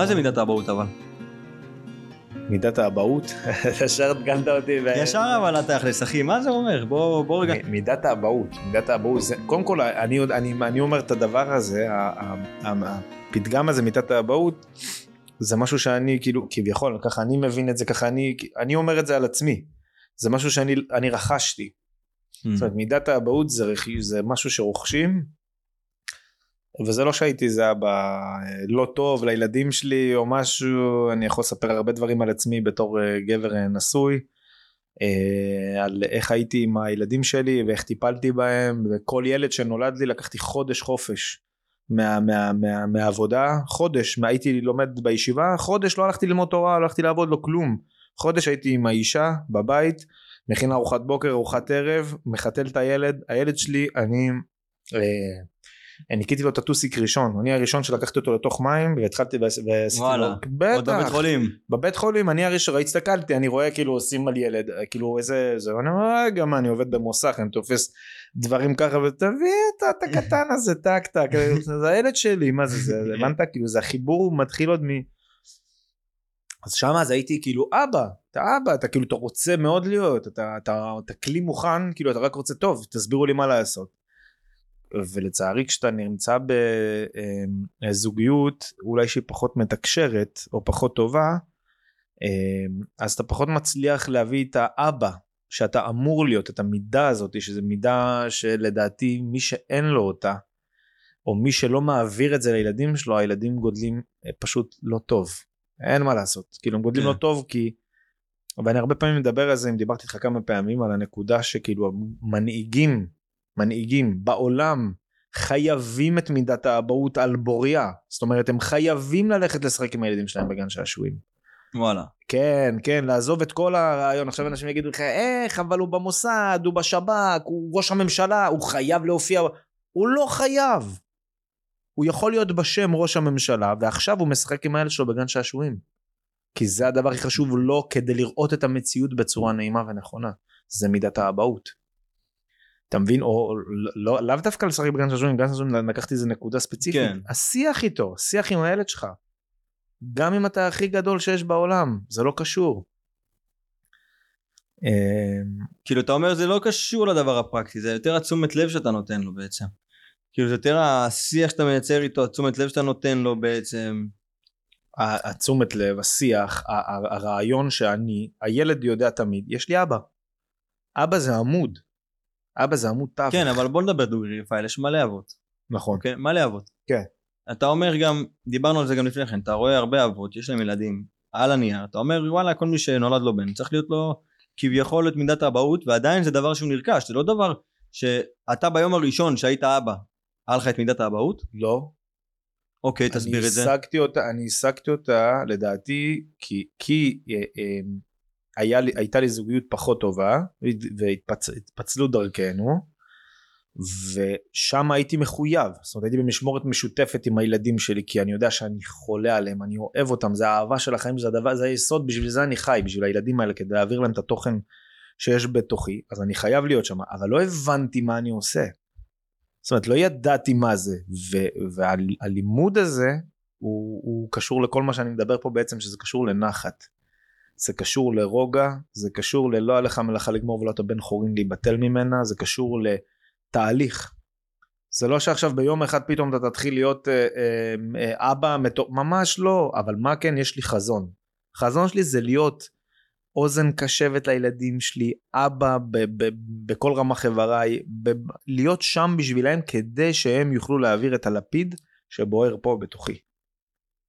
מה זה מידת האבהות אבל? מידת האבהות? ישר דגנת אותי. ישר אבל התכלס, אחי, מה זה אומר? בוא בוא רגע. מידת האבהות, מידת האבהות, זה, קודם כל אני, אני, אני אומר את הדבר הזה, הפתגם הזה מידת האבהות, זה משהו שאני כאילו כביכול ככה אני מבין את זה ככה אני אני אומר את זה על עצמי זה משהו שאני אני רכשתי Mm. זאת אומרת מידת האבהות זה, זה משהו שרוכשים וזה לא שהייתי זה אבא אה, לא טוב לילדים שלי או משהו אני יכול לספר הרבה דברים על עצמי בתור אה, גבר אה, נשוי על איך הייתי עם הילדים שלי ואיך טיפלתי בהם וכל ילד שנולד לי לקחתי חודש חופש מה, מה, מה, מהעבודה חודש מה, הייתי לומד בישיבה חודש לא הלכתי ללמוד תורה לא הלכתי לעבוד לא כלום. חודש הייתי עם האישה בבית מכין ארוחת בוקר ארוחת ערב מחתל את הילד הילד שלי אני ניקיתי לו את הטוסיק ראשון אני הראשון שלקחתי אותו לתוך מים והתחלתי ועשיתי לו וואלה. עוד בבית בטח חולים. בבית חולים אני הראשון הסתכלתי אני רואה כאילו עושים על ילד כאילו איזה זה אני אומר רגע מה אני עובד במוסך אני תופס דברים ככה ותביא את הקטן הזה טק טק זה הילד שלי מה זה זה זה, הבנת כאילו זה החיבור מתחיל עוד מ... אז שם אז הייתי כאילו אבא אתה אבא אתה כאילו אתה רוצה מאוד להיות אתה אתה אתה כלי מוכן כאילו אתה רק רוצה טוב תסבירו לי מה לעשות. ולצערי כשאתה נמצא בזוגיות אולי שהיא פחות מתקשרת או פחות טובה אמ, אז אתה פחות מצליח להביא את האבא שאתה אמור להיות את המידה הזאת שזה מידה שלדעתי מי שאין לו אותה או מי שלא מעביר את זה לילדים שלו הילדים גודלים אה, פשוט לא טוב אין מה לעשות כאילו הם גודלים כן. לא טוב כי ואני הרבה פעמים מדבר על זה אם דיברתי איתך כמה פעמים על הנקודה שכאילו מנהיגים מנהיגים בעולם חייבים את מידת האבהות על בוריה זאת אומרת הם חייבים ללכת לשחק עם הילדים שלהם בגן שעשועים. וואלה. כן כן לעזוב את כל הרעיון עכשיו אנשים יגידו לך איך אבל הוא במוסד הוא בשב"כ הוא ראש הממשלה הוא חייב להופיע הוא לא חייב. הוא יכול להיות בשם ראש הממשלה ועכשיו הוא משחק עם הילד שלו בגן שעשועים. כי זה הדבר הכי חשוב לו כדי לראות את המציאות בצורה נעימה ונכונה זה מידת האבהות. אתה מבין או לא לאו דווקא לשחק בגן שעשועים בגן שעשועים לקחתי איזה נקודה ספציפית כן. השיח איתו שיח עם הילד שלך. גם אם אתה הכי גדול שיש בעולם זה לא קשור. אמ, כאילו אתה אומר זה לא קשור לדבר הפרקטי זה יותר התשומת לב שאתה נותן לו בעצם. כאילו זה יותר השיח שאתה מייצר איתו התשומת לב שאתה נותן לו בעצם. התשומת לב השיח הרעיון שאני הילד יודע תמיד יש לי אבא. אבא זה עמוד. אבא זה עמוד תווך. כן אבל בוא נדבר דוגרי רפאל יש מלא אבות. נכון. אוקיי? מלא אבות. כן. אתה אומר גם דיברנו על זה גם לפני כן אתה רואה הרבה אבות יש להם ילדים על הנייר אתה אומר וואלה כל מי שנולד לו בן צריך להיות לו כביכול את מידת האבהות ועדיין זה דבר שהוא נרכש זה לא דבר שאתה ביום הראשון שהיית אבא היה לך את מידת האבהות לא. אוקיי תסביר אני את זה אותה אני השגתי אותה לדעתי כי כי אה, אה, היה לי הייתה לי זוגיות פחות טובה והתפצלו דרכנו ושם הייתי מחויב זאת אומרת הייתי במשמורת משותפת עם הילדים שלי כי אני יודע שאני חולה עליהם אני אוהב אותם זה האהבה של החיים זה הדבר זה היסוד בשביל זה אני חי בשביל הילדים האלה כדי להעביר להם את התוכן שיש בתוכי אז אני חייב להיות שם אבל לא הבנתי מה אני עושה. זאת אומרת לא ידעתי מה זה ו- והלימוד הזה הוא, הוא קשור לכל מה שאני מדבר פה בעצם שזה קשור לנחת. זה קשור לרוגע זה קשור ללא עליך מלאכה לגמור ולא אתה בן חורין להיבטל ממנה זה קשור לתהליך. זה לא שעכשיו ביום אחד פתאום אתה תתחיל להיות אה, אה, אה, אבא מתו... ממש לא אבל מה כן יש לי חזון. חזון שלי זה להיות אוזן קשבת לילדים שלי אבא ב- ב- בכל רמ"ח איבריי ב- להיות שם בשבילם כדי שהם יוכלו להעביר את הלפיד שבוער פה בתוכי.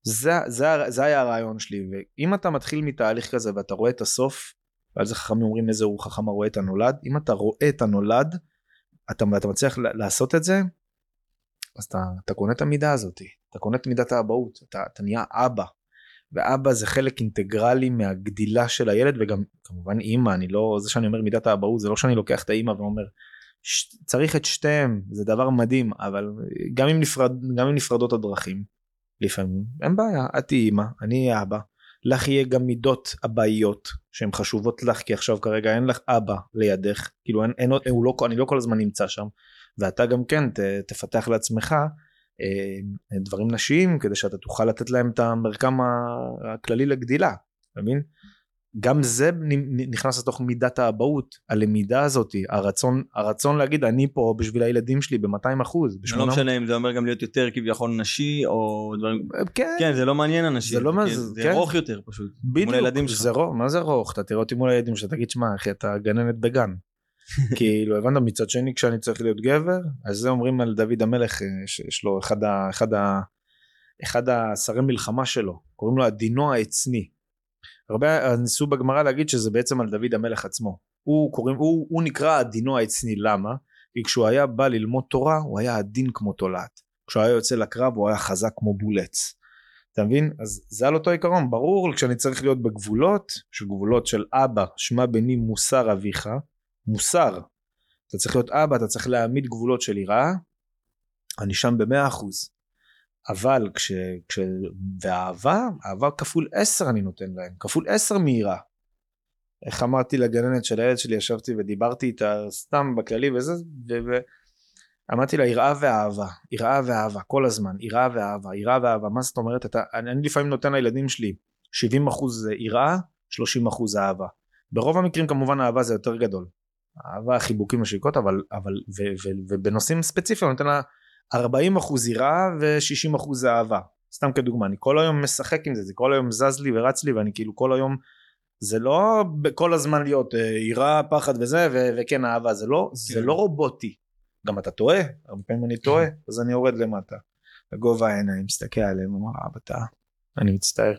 זה, זה, זה היה הרעיון שלי ואם אתה מתחיל מתהליך כזה ואתה רואה את הסוף ועל זה חכמים אומרים איזה הוא חכם הרואה את הנולד אם אתה רואה את הנולד אתה, אתה מצליח לעשות את זה אז אתה, אתה קונה את המידה הזאת אתה קונה את מידת האבהות אתה, אתה נהיה אבא. ואבא זה חלק אינטגרלי מהגדילה של הילד וגם כמובן אימא אני לא זה שאני אומר מידת האבהות זה לא שאני לוקח את האימא ואומר ש, צריך את שתיהם זה דבר מדהים אבל גם אם נפרד גם אם נפרדות הדרכים לפעמים אין בעיה את תהיי אימא אני אהיה אבא. לך יהיה גם מידות אבאיות שהן חשובות לך כי עכשיו כרגע אין לך אבא לידך. כאילו אין, אין, הוא לא אני לא כל הזמן נמצא שם. ואתה גם כן ת, תפתח לעצמך אה, דברים נשיים כדי שאתה תוכל לתת להם את המרקם הכללי לגדילה, אתה מבין? גם זה נכנס לתוך מידת האבהות, הלמידה הזאת, הרצון, הרצון להגיד אני פה בשביל הילדים שלי ב-200 אחוז, זה לא משנה אם זה אומר גם להיות יותר כביכול נשי או דברים, כן, כן זה לא מעניין אנשים, זה לא מה כן, זה- כן. ארוך יותר פשוט, מול בדיוק, הילדים שלך, זה מה זה רוך? אתה תראה אותי מול הילדים שלך, תגיד שמע אחי אתה גננת בגן. כאילו הבנת מצד שני כשאני צריך להיות גבר אז זה אומרים על דוד המלך אה, שיש לו אחד, ה, אחד, ה, אחד השרי מלחמה שלו קוראים לו הדינו העצני. הרבה ניסו בגמרא להגיד שזה בעצם על דוד המלך עצמו. הוא, קוראים, הוא, הוא נקרא הדינו העצני למה? כי כשהוא היה בא ללמוד תורה הוא היה עדין כמו תולעת. כשהוא היה יוצא לקרב הוא היה חזק כמו בולץ. אתה מבין? אז זה על אותו עיקרון, ברור כשאני צריך להיות בגבולות, של גבולות של אבא, שמע בני מוסר אביך, מוסר. אתה צריך להיות אבא, אתה צריך להעמיד גבולות של יראה, אני שם במאה אחוז. אבל כש... כש... ואהבה, אהבה כפול עשר אני נותן להם, כפול עשר מיראה. איך אמרתי לגננת של הילד שלי, ישבתי ודיברתי איתה סתם בכללי וזה, ו... ו... אמרתי לה יראה ואהבה, יראה ואהבה, כל הזמן, יראה ואהבה, יראה ואהבה, מה זאת אומרת? אתה, אני, אני לפעמים נותן לילדים שלי 70 אחוז יראה, 30 אחוז אהבה. ברוב המקרים כמובן אהבה זה יותר גדול. אהבה, חיבוקים ושיקות, אבל, אבל ו, ו, ו, ובנושאים ספציפיים אני נותן לה 40 אחוז יראה ו-60 אחוז אהבה. סתם כדוגמה, אני כל היום משחק עם זה, זה כל היום זז לי ורץ לי ואני כאילו כל היום, זה לא כל הזמן להיות אה, יראה, פחד וזה, ו- וכן אהבה, זה לא, זה כן. לא רובוטי. גם אתה טועה, הרבה פעמים אני טועה, אז אני יורד למטה. בגובה העיניים, מסתכל עליהם, אומר, אבא טעה, אני מצטער,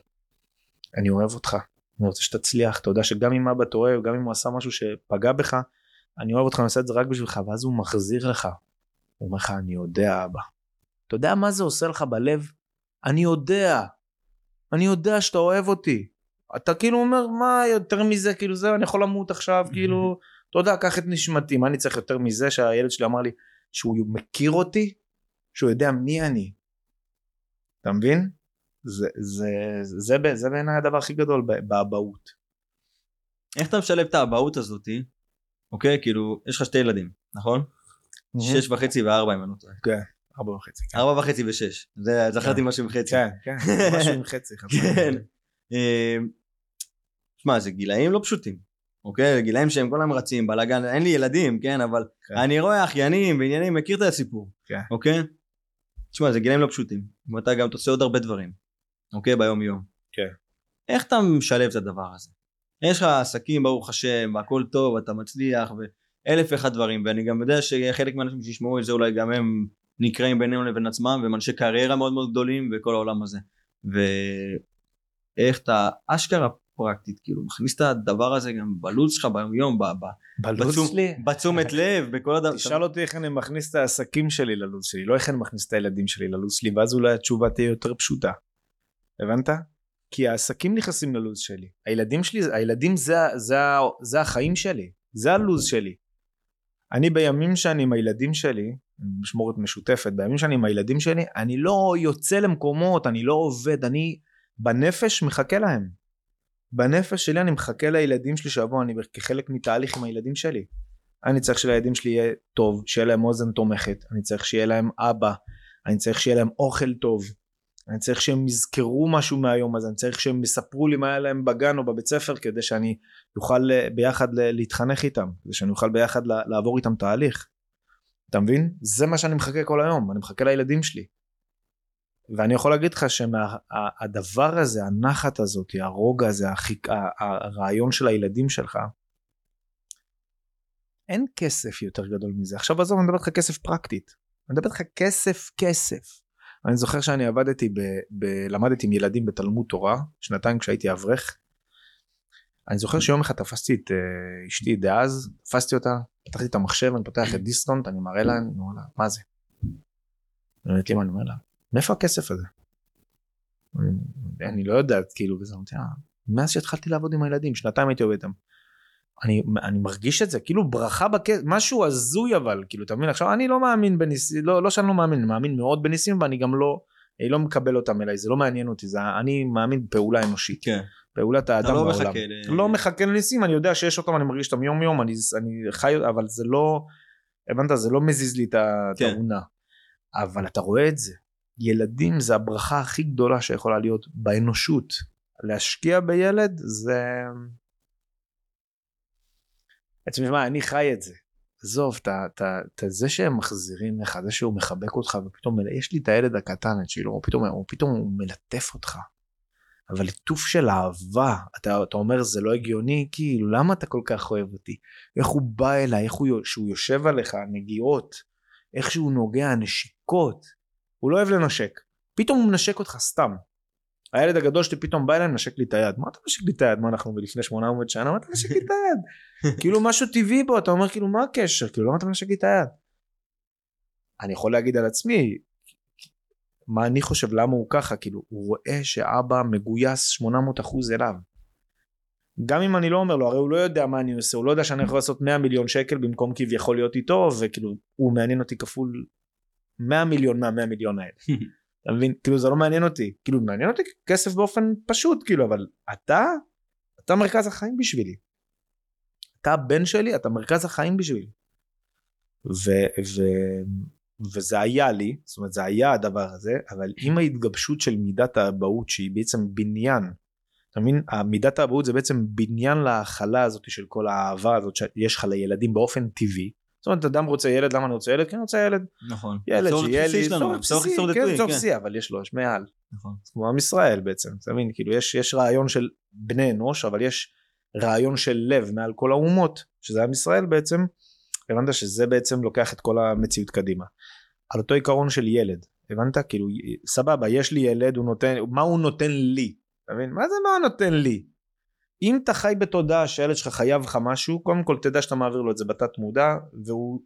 אני אוהב אותך, אני רוצה שתצליח, אתה יודע שגם אם אבא טועה, או גם אם הוא עשה משהו שפגע בך, אני אוהב אותך, אני עושה את זה רק בשבילך, ואז הוא מחזיר לך. הוא אומר לך, אני יודע אבא. אתה יודע מה זה עושה לך בלב? אני יודע. אני יודע שאתה אוהב אותי. אתה כאילו אומר, מה יותר מזה, כאילו זהו, אני יכול למות עכשיו, כאילו, אתה יודע, קח את נשמתי, מה אני צריך יותר מזה שהילד שלי אמר לי שהוא מכיר אותי, שהוא יודע מי אני. אתה מבין? זה, זה, זה, זה, זה בעיניי הדבר הכי גדול באבהות. איך אתה משלב את האבהות הזאתי, אוקיי, כאילו, יש לך שתי ילדים, נכון? שש וחצי וארבע אם אני לא טועה. ארבע וחצי. כן. ארבע וחצי ושש, זה זכרתי כן. משהו עם חצי. כן, כן, משהו עם חצי. כן. אה, שמע, זה גילאים לא פשוטים, אוקיי? גילאים שהם כולם רצים, בלאגן, אין לי ילדים, כן? אבל כן. אני רואה אחיינים ועניינים, מכיר את הסיפור, כן. אוקיי? תשמע, זה גילאים לא פשוטים, ואתה גם עושה עוד הרבה דברים, אוקיי? ביום יום. כן. איך אתה משלב את הדבר הזה? יש לך עסקים, ברוך השם, והכל טוב, אתה מצליח, ואלף ואחד דברים, ואני גם יודע שחלק מהאנשים שישמעו את זה אולי גם הם נקראים ביניהם לבין עצמם, והם אנשי קריירה מאוד מאוד גדולים, וכל העולם הזה. ואיך אתה אשכרה פרקטית, כאילו, מכניס את הדבר הזה גם בלו"ז שלך ביום יום, ב- ב- בלו"ז בתשום- שלי? בתשומת לב, בכל הדבר. תשאל אותי איך אני מכניס את העסקים שלי ללו"ז שלי, לא איך אני מכניס את הילדים שלי ללו"ז שלי, ואז אולי התשובה תהיה יותר פשוטה. הבנת? כי העסקים נכנסים ללו"ז שלי. הילדים שלי, הילדים זה, זה, זה החיים שלי, זה הלו"ז שלי. אני בימים שאני עם הילדים שלי, משמורת משותפת, בימים שאני עם הילדים שלי, אני לא יוצא למקומות, אני לא עובד, אני בנפש מחכה להם. בנפש שלי אני מחכה לילדים שלי שיבואו, אני כחלק מתהליך עם הילדים שלי. אני צריך שלילדים שלי יהיה טוב, שיהיה להם אוזן תומכת, אני צריך שיהיה להם אבא, אני צריך שיהיה להם אוכל טוב, אני צריך שהם יזכרו משהו מהיום הזה, אני צריך שהם יספרו לי מה היה להם בגן או בבית ספר כדי שאני אוכל אה, ביחד להתחנך איתם, כדי שאני אוכל ביחד לעבור איתם תהליך. אתה מבין? זה מה שאני מחכה כל היום, אני מחכה לילדים שלי. ואני יכול להגיד לך שהדבר הזה, הנחת הזאת, הרוגע הזה, החיק, הרעיון של הילדים שלך, אין כסף יותר גדול מזה. עכשיו עזוב, אני מדבר איתך כסף פרקטית. אני מדבר איתך כסף כסף. אני זוכר שאני עבדתי, ב, ב, למדתי עם ילדים בתלמוד תורה, שנתיים כשהייתי אברך. אני זוכר שיום אחד תפסתי את uh, אשתי דאז, תפסתי אותה, פתחתי את המחשב, אני פותח את דיסקונט, אני מראה לה, אני אומר לה, מה זה? אני אומר לה, מאיפה הכסף הזה? אני, לא יודעת, כאילו, וזה, אמרתי לה, מאז שהתחלתי לעבוד עם הילדים, שנתיים הייתי עובד איתם. אני, אני מרגיש את זה, כאילו ברכה בכסף, משהו הזוי אבל, כאילו, אתה מבין? עכשיו, אני לא מאמין בניסים, לא, לא שאני לא מאמין, אני מאמין מאוד בניסים, ואני גם לא, אני לא מקבל אותם אליי, זה לא מעניין אותי, זה, אני מאמין בפעולה אנושית, כן. פעולת האדם לא בעולם. מחכה ל- לא מחכה לניסים, אני יודע שיש אותם, אני מרגיש אותם יום יום, אני, אני חי, אבל זה לא, הבנת, זה לא מזיז לי את ה- את כן. אבל אתה רואה את זה, ילדים זה הברכה הכי גדולה שיכולה להיות באנושות. להשקיע בילד זה... בעצם מה, אני חי את זה. עזוב, את זה שהם מחזירים לך, זה שהוא מחבק אותך ופתאום יש לי את הילד הקטן שלו, פתאום, הוא פתאום הוא מלטף אותך. אבל ליטוף של אהבה, אתה, אתה אומר זה לא הגיוני, כאילו למה אתה כל כך אוהב אותי? איך הוא בא אליי, איך הוא, שהוא יושב עליך, נגיעות, איך שהוא נוגע, נשיקות. הוא לא אוהב לנשק, פתאום הוא מנשק אותך סתם. הילד הגדול שלי פתאום בא אליי לנשק לי את היד. מה אתה מנשק לי את היד? מה אנחנו לפני 800 שנה? מה אתה מנשק לי את היד? כאילו משהו טבעי בו, אתה אומר כאילו מה הקשר? כאילו למה אתה מנשק לי את היד? אני יכול להגיד על עצמי, מה אני חושב למה הוא ככה כאילו הוא רואה שאבא מגויס 800 אחוז אליו. גם אם אני לא אומר לו הרי הוא לא יודע מה אני עושה הוא לא יודע שאני יכול לעשות 100 מיליון שקל במקום כביכול להיות איתו וכאילו הוא מעניין אותי כפול 100 מיליון מה-100 מיליון האלה. אתה מבין? כאילו זה לא מעניין אותי כאילו מעניין אותי כסף באופן פשוט כאילו אבל אתה אתה מרכז החיים בשבילי. אתה הבן שלי אתה מרכז החיים בשבילי. ו, ו, וזה היה לי זאת אומרת זה היה הדבר הזה אבל עם ההתגבשות של מידת האבהות שהיא בעצם בניין אתה מבין מידת האבהות זה בעצם בניין להכלה הזאת של כל האהבה הזאת שיש לך לילדים באופן טבעי זאת אומרת אדם רוצה ילד למה אני רוצה ילד? כי אני רוצה ילד. נכון. ילד שיהיה לי צורך בסיסי כן צורך בסיסי אבל יש לו יש מעל. נכון. כמו עם ישראל בעצם אתה מבין? כאילו יש יש רעיון של בני אנוש אבל יש רעיון של לב מעל כל האומות שזה עם ישראל בעצם. הבנת שזה בעצם לוקח את כל המציאות קדימה. על אותו עיקרון של ילד הבנת? כאילו סבבה יש לי ילד הוא נותן מה הוא נותן לי? אתה מבין? מה זה מה הוא נותן לי אם אתה חי בתודעה שהילד שלך חייב לך משהו קודם כל תדע שאתה מעביר לו את זה בתת מודע והוא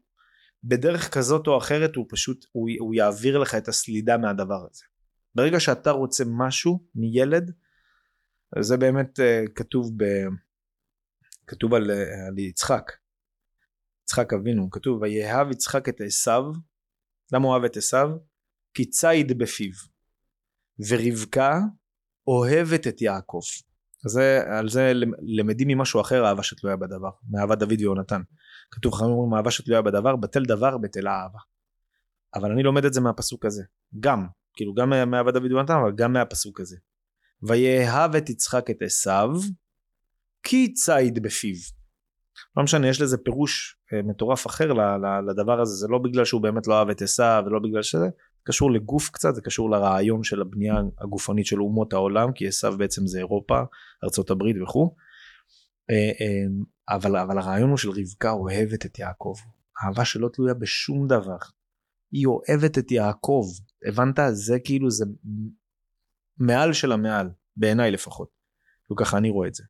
בדרך כזאת או אחרת הוא פשוט הוא, הוא יעביר לך את הסלידה מהדבר הזה. ברגע שאתה רוצה משהו מילד זה באמת uh, כתוב ב... כתוב על, על יצחק. יצחק אבינו כתוב ויהב יצחק את עשיו למה הוא אוהב את עשיו? כי ציד בפיו ורבקה אוהבת את יעקב זה, על זה למדים ממשהו אחר אהבה שתלויה בדבר מאהבת דוד ויונתן כתוב חכמים אומרים אהבה שתלויה בדבר בטל דבר בטלה אהבה. אבל אני לומד את זה מהפסוק הזה. גם כאילו גם מאהבת דוד ויונתן אבל גם מהפסוק הזה. ויאהב את יצחק את עשיו כי ציד בפיו. לא משנה יש לזה פירוש אה, מטורף אחר לדבר הזה. זה לא בגלל שהוא באמת לא אהב את עשיו ולא בגלל שזה קשור לגוף קצת זה קשור לרעיון של הבנייה הגופנית של אומות העולם כי עשיו בעצם זה אירופה הברית וכו' אה, אה, אבל אבל הרעיון הוא של רבקה אוהבת את יעקב. אהבה שלא תלויה בשום דבר. היא אוהבת את יעקב. הבנת? זה כאילו זה מעל של המעל בעיניי לפחות. וככה אני רואה את זה.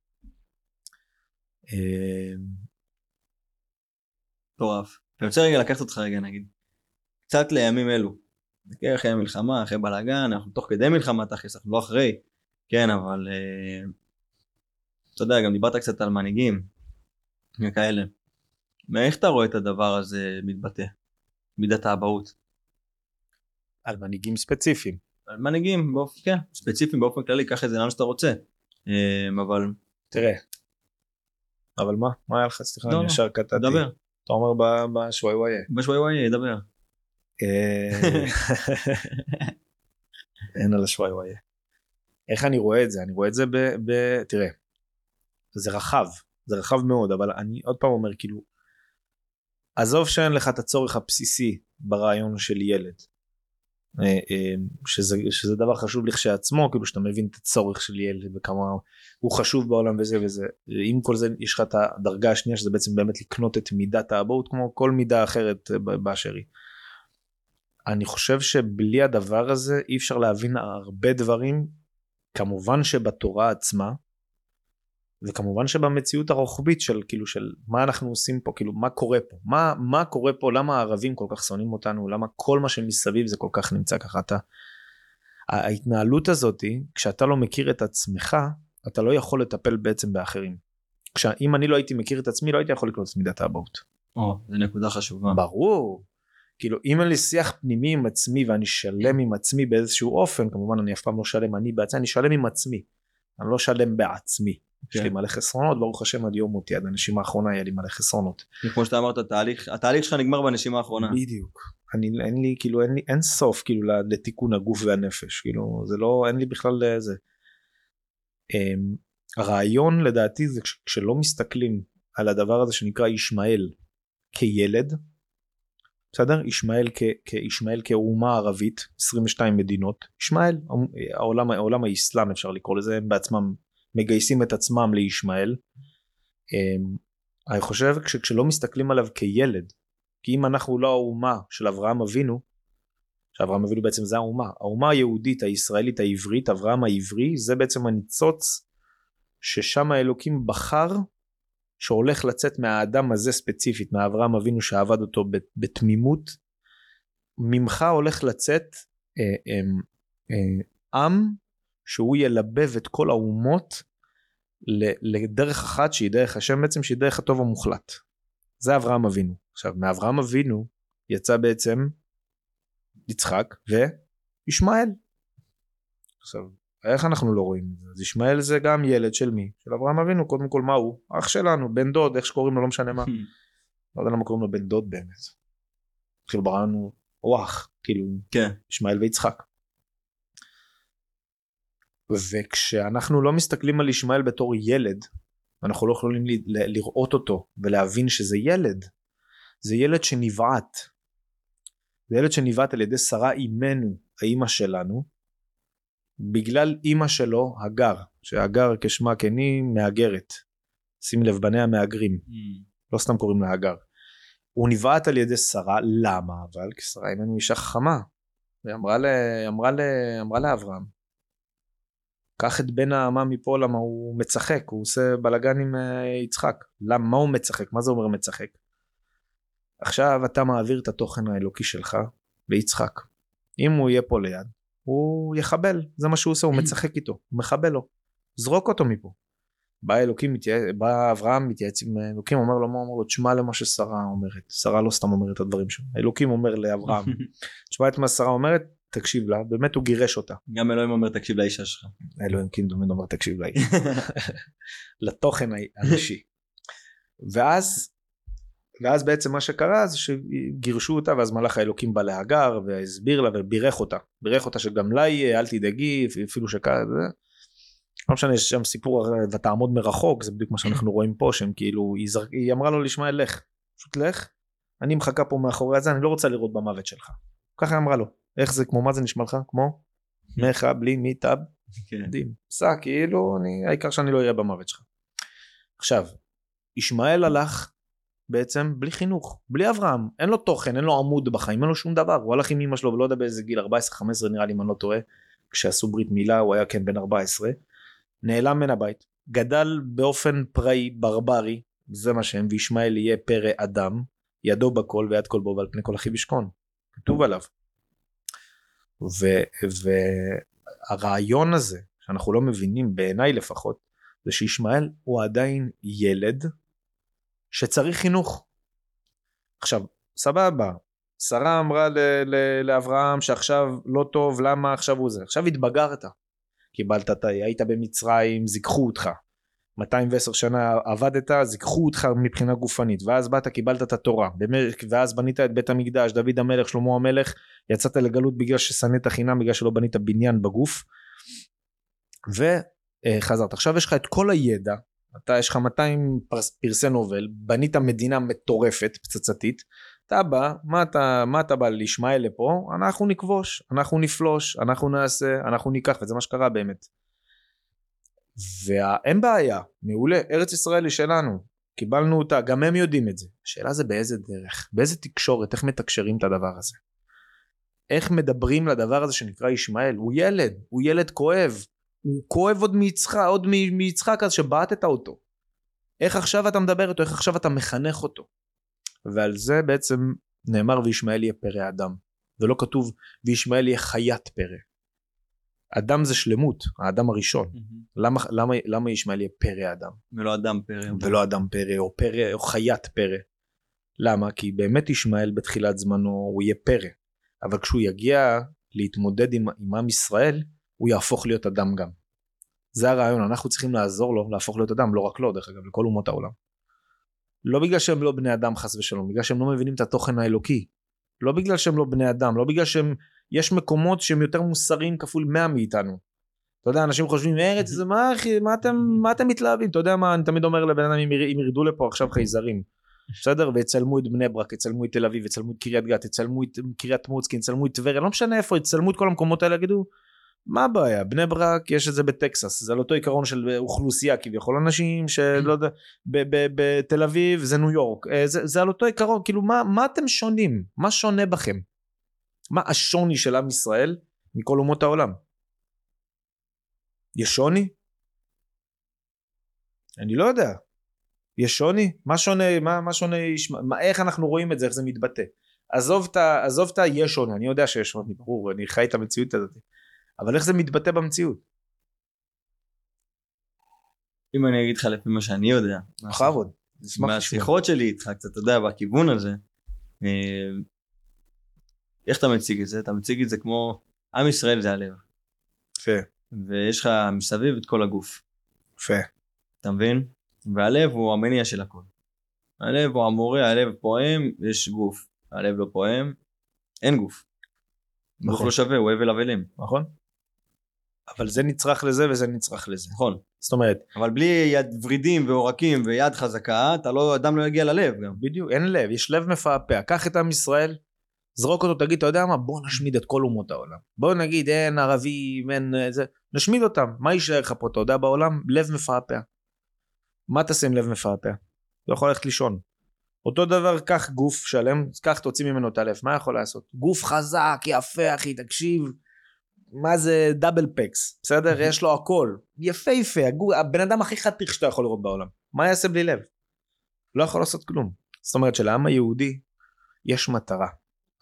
מטורף. אני רוצה רגע לקחת אותך רגע נגיד. קצת לימים אלו. כן, אחרי המלחמה, אחרי בלאגן, אנחנו תוך כדי מלחמה תכלס, אנחנו לא אחרי, כן, אבל אה, אתה יודע, גם דיברת קצת על מנהיגים וכאלה. מאיך אתה רואה את הדבר הזה מתבטא? מידת האבהות. על מנהיגים ספציפיים. על מנהיגים, באופן, כן, ספציפיים באופן כללי, קח את זה לאן שאתה רוצה. אה, אבל... תראה. אבל מה? מה היה לך? סליחה, לא, אני לא. ישר קטעתי. דבר. אתה אומר בשווי וואי. בשווי וואי, דבר. אה, אין על השווי וואי. איך אני רואה את זה? אני רואה את זה ב... ב... תראה, זה רחב, זה רחב מאוד, אבל אני עוד פעם אומר כאילו, עזוב שאין לך את הצורך הבסיסי ברעיון של ילד, אה, אה, שזה, שזה דבר חשוב לכשעצמו, כאילו שאתה מבין את הצורך של ילד וכמה הוא חשוב בעולם וזה וזה, עם כל זה יש לך את הדרגה השנייה שזה בעצם באמת לקנות את מידת האבהות כמו כל מידה אחרת באשר היא. אני חושב שבלי הדבר הזה אי אפשר להבין הרבה דברים כמובן שבתורה עצמה וכמובן שבמציאות הרוחבית של כאילו של מה אנחנו עושים פה כאילו מה קורה פה מה מה קורה פה למה הערבים כל כך שונאים אותנו למה כל מה שמסביב זה כל כך נמצא ככה אתה ההתנהלות הזאתי כשאתה לא מכיר את עצמך אתה לא יכול לטפל בעצם באחרים. אם אני לא הייתי מכיר את עצמי לא הייתי יכול לקלוט את מידת האבהות. או, זו נקודה חשובה. ברור. כאילו אם אין לי שיח פנימי עם עצמי ואני שלם עם עצמי באיזשהו אופן כמובן אני אף פעם לא שלם אני בעצמי אני שלם עם עצמי. אני לא שלם בעצמי. יש לי מלא חסרונות ברוך השם עד יום מותי עד הנשימה האחרונה היה לי מלא חסרונות. כמו שאתה אמרת התהליך התהליך שלך נגמר בנשימה האחרונה. בדיוק. אני אין לי כאילו אין לי אין סוף כאילו לתיקון הגוף והנפש כאילו זה לא אין לי בכלל איזה. אמ, הרעיון לדעתי זה כשלא מסתכלים על הדבר הזה שנקרא ישמעאל כילד בסדר ישמעאל כישמעאל כאומה ערבית 22 מדינות ישמעאל העולם העולם האסלאם אפשר לקרוא לזה הם בעצמם מגייסים את עצמם לישמעאל. אמ, אני חושב כשלא מסתכלים עליו כילד כי אם אנחנו לא האומה של אברהם אבינו שאברהם אבינו בעצם זה האומה האומה היהודית הישראלית העברית אברהם העברי זה בעצם הניצוץ ששם האלוקים בחר שהולך לצאת מהאדם הזה ספציפית מאברהם אבינו שעבד אותו בתמימות ממך הולך לצאת אה, אה, אה, עם שהוא ילבב את כל האומות לדרך אחת שהיא דרך השם בעצם שהיא דרך הטוב המוחלט. זה אברהם אבינו. עכשיו מאברהם אבינו יצא בעצם יצחק וישמעאל. עכשיו איך אנחנו לא רואים את זה? אז ישמעאל זה גם ילד של מי? של אברהם אבינו, קודם כל מה הוא? אח שלנו, בן דוד, איך שקוראים לו, לא משנה מה. לא יודע למה קוראים לו בן דוד באמת. כאילו בראנו הוא אח, כאילו, כן. ישמעאל ויצחק. וכשאנחנו לא מסתכלים על ישמעאל בתור ילד, אנחנו לא יכולים לראות אותו ולהבין שזה ילד. זה ילד שנבעט. זה ילד שנבעט על ידי שרה אימנו, האימא שלנו, בגלל אימא שלו הגר שהגר כשמה כני מהגרת. שים לב בניה מהגרים. Mm. לא סתם קוראים לה הגר. הוא נבעט על ידי שרה למה? אבל כי שרה אימנו אישה חכמה. היא אמרה, ל... אמרה, ל... אמרה לאברהם קח את בן האמה מפה למה הוא מצחק? הוא עושה בלאגן עם אה, יצחק. למה? מה הוא מצחק? מה זה אומר מצחק? עכשיו אתה מעביר את התוכן האלוקי שלך ליצחק. אם הוא יהיה פה ליד הוא יחבל, זה מה שהוא עושה, הוא מצחק איתו, הוא מחבל לו, זרוק אותו מפה. בא אלוקים. בא אברהם מתייעץ עם אלוקים, אומר לו, מה אומר לו, תשמע למה ששרה אומרת, שרה לא סתם אומרת את הדברים שלו, אלוקים אומר לאברהם, תשמע את מה שרה אומרת, תקשיב לה, באמת הוא גירש אותה. גם אלוהים אומר תקשיב לאישה שלך. אלוהים כאילו אומר תקשיב לאישה. לתוכן הנשי. ואז ואז בעצם מה שקרה זה שגירשו אותה ואז מלאך האלוקים בא להגר והסביר לה ובירך אותה. בירך אותה שגם לה יהיה אל תדאגי אפילו שכאלה לא משנה יש שם סיפור ותעמוד מרחוק זה בדיוק מה שאנחנו רואים פה שהם כאילו היא, זר... היא אמרה לו לשמע לך. פשוט לך. אני מחכה פה מאחורי הזה אני לא רוצה לראות במוות שלך. ככה היא אמרה לו. איך זה כמו מה זה נשמע לך? כמו? מחה בלי מיטב מדהים. סע כאילו אני העיקר שאני לא אהיה במוות שלך. עכשיו ישמעאל הלך בעצם בלי חינוך, בלי אברהם, אין לו תוכן, אין לו עמוד בחיים, אין לו שום דבר, הוא הלך עם אמא שלו ולא יודע באיזה גיל 14-15 נראה לי אם אני לא טועה, כשעשו ברית מילה הוא היה כן בן 14, נעלם מן הבית, גדל באופן פראי ברברי, זה מה שהם, וישמעאל יהיה פרא אדם, ידו בכל ויד כל בו ועל פני כל אחיו ישכון, כתוב עליו. והרעיון הזה, שאנחנו לא מבינים בעיניי לפחות, זה שישמעאל הוא עדיין ילד שצריך חינוך. עכשיו, סבבה, שרה אמרה ל- ל- לאברהם שעכשיו לא טוב, למה עכשיו הוא זה? עכשיו התבגרת. קיבלת, את היית במצרים, זיככו אותך. 210 שנה עבדת, זיככו אותך מבחינה גופנית, ואז באת, קיבלת את התורה, ואז בנית את בית המקדש, דוד המלך, שלמה המלך, יצאת לגלות בגלל ששנאת חינם, בגלל שלא בנית בניין בגוף, וחזרת. עכשיו יש לך את כל הידע, אתה יש לך 200 פרסי נובל, בנית מדינה מטורפת, פצצתית, אתה בא, מה אתה, מה אתה בא לישמעאל לפה? אנחנו נכבוש, אנחנו נפלוש, אנחנו נעשה, אנחנו ניקח, וזה מה שקרה באמת. ואין בעיה, מעולה, ארץ ישראל היא שלנו, קיבלנו אותה, גם הם יודעים את זה. השאלה זה באיזה דרך, באיזה תקשורת, איך מתקשרים את הדבר הזה. איך מדברים לדבר הזה שנקרא ישמעאל, הוא ילד, הוא ילד כואב, הוא כואב עוד מיצחק, עוד מיצחק אז שבעטת אותו. איך עכשיו אתה מדבר איתו, איך עכשיו אתה מחנך אותו. ועל זה בעצם נאמר וישמעאל יהיה פרא אדם. ולא כתוב וישמעאל יהיה חיית פרא. אדם זה שלמות, האדם הראשון. Mm-hmm. למה, למה, למה ישמעאל יהיה פרא אדם? ולא אדם פרא. ולא אדם פרא, או פרא, או חיית פרא. למה? כי באמת ישמעאל בתחילת זמנו הוא יהיה פרא. אבל כשהוא יגיע להתמודד עם, עם עם ישראל, הוא יהפוך להיות אדם גם. זה הרעיון, אנחנו צריכים לעזור לו להפוך להיות אדם, לא רק לו דרך אגב, לכל אומות העולם. לא בגלל שהם לא בני אדם חס ושלום, בגלל שהם לא מבינים את התוכן האלוקי. לא בגלל שהם לא בני אדם, לא בגלל שהם, יש מקומות שהם יותר מוסריים כפול 100 מאיתנו. אתה יודע, אנשים חושבים ארץ זה מה אחי, מה אתם, מה אתם מתלהבים? אתה יודע מה, אני תמיד אומר לבן אדם אם אם ירדו לפה עכשיו חייזרים, בסדר? ויצלמו את בני ברק, יצלמו את תל אביב, יצלמו את קריית גת, יצלמו את קריית מוצקין, יצלמו את טבריה, לא משנה איפה, יצלמו את כל המקומות האלה, יגידו, מה הבעיה? בני ברק יש את זה בטקסס, זה על אותו עיקרון של אוכלוסייה כביכול, אנשים שלא יודע, בתל אביב זה ניו יורק, אה, זה, זה על אותו עיקרון, כאילו מה, מה אתם שונים? מה שונה בכם? מה השוני של עם ישראל מכל אומות העולם? יש שוני? אני לא יודע. יש שוני? מה שונה, מה, מה שונה, מה, איך אנחנו רואים את זה, איך זה מתבטא? עזוב את ה... עזוב את ה... יש שוני, אני יודע שיש שוני, ברור, אני חי את המציאות הזאת. אבל איך זה מתבטא במציאות? אם אני אגיד לך לפי מה שאני יודע. בכבוד. מהשיחות שלי איתך קצת, אתה יודע, בכיוון הזה. אה, איך אתה מציג את זה? אתה מציג את זה כמו עם ישראל זה הלב. יפה, ויש לך מסביב את כל הגוף. יפה. אתה מבין? והלב הוא המניע של הכל. הלב הוא המורה, הלב פועם, יש גוף. הלב לא פועם, אין גוף. גוף נכון. לא שווה, הוא הבל הבלים. נכון? אבל זה נצרך לזה וזה נצרך לזה. נכון. זאת אומרת, אבל בלי יד ורידים ועורקים ויד חזקה, אתה לא, אדם לא יגיע ללב גם. בדיוק, אין לב, יש לב מפעפע. קח את עם ישראל, זרוק אותו, תגיד, אתה יודע מה? בוא נשמיד את כל אומות העולם. בוא נגיד, אין ערבים, אין זה, נשמיד אותם. מה יישאר לך פה, אתה יודע, בעולם? לב מפעפע. מה תעשה עם לב מפעפע? לא יכול ללכת לישון. אותו דבר, קח גוף שלם, קח, תוציא ממנו את הלב, מה יכול לעשות? גוף חזק, יפה, אחי, תקשיב. מה זה דאבל פקס, בסדר? יש לו הכל. יפהפה, הגו- הבן אדם הכי חתיך שאתה יכול לראות בעולם. מה יעשה בלי לב? לא יכול לעשות כלום. זאת אומרת שלעם היהודי יש מטרה.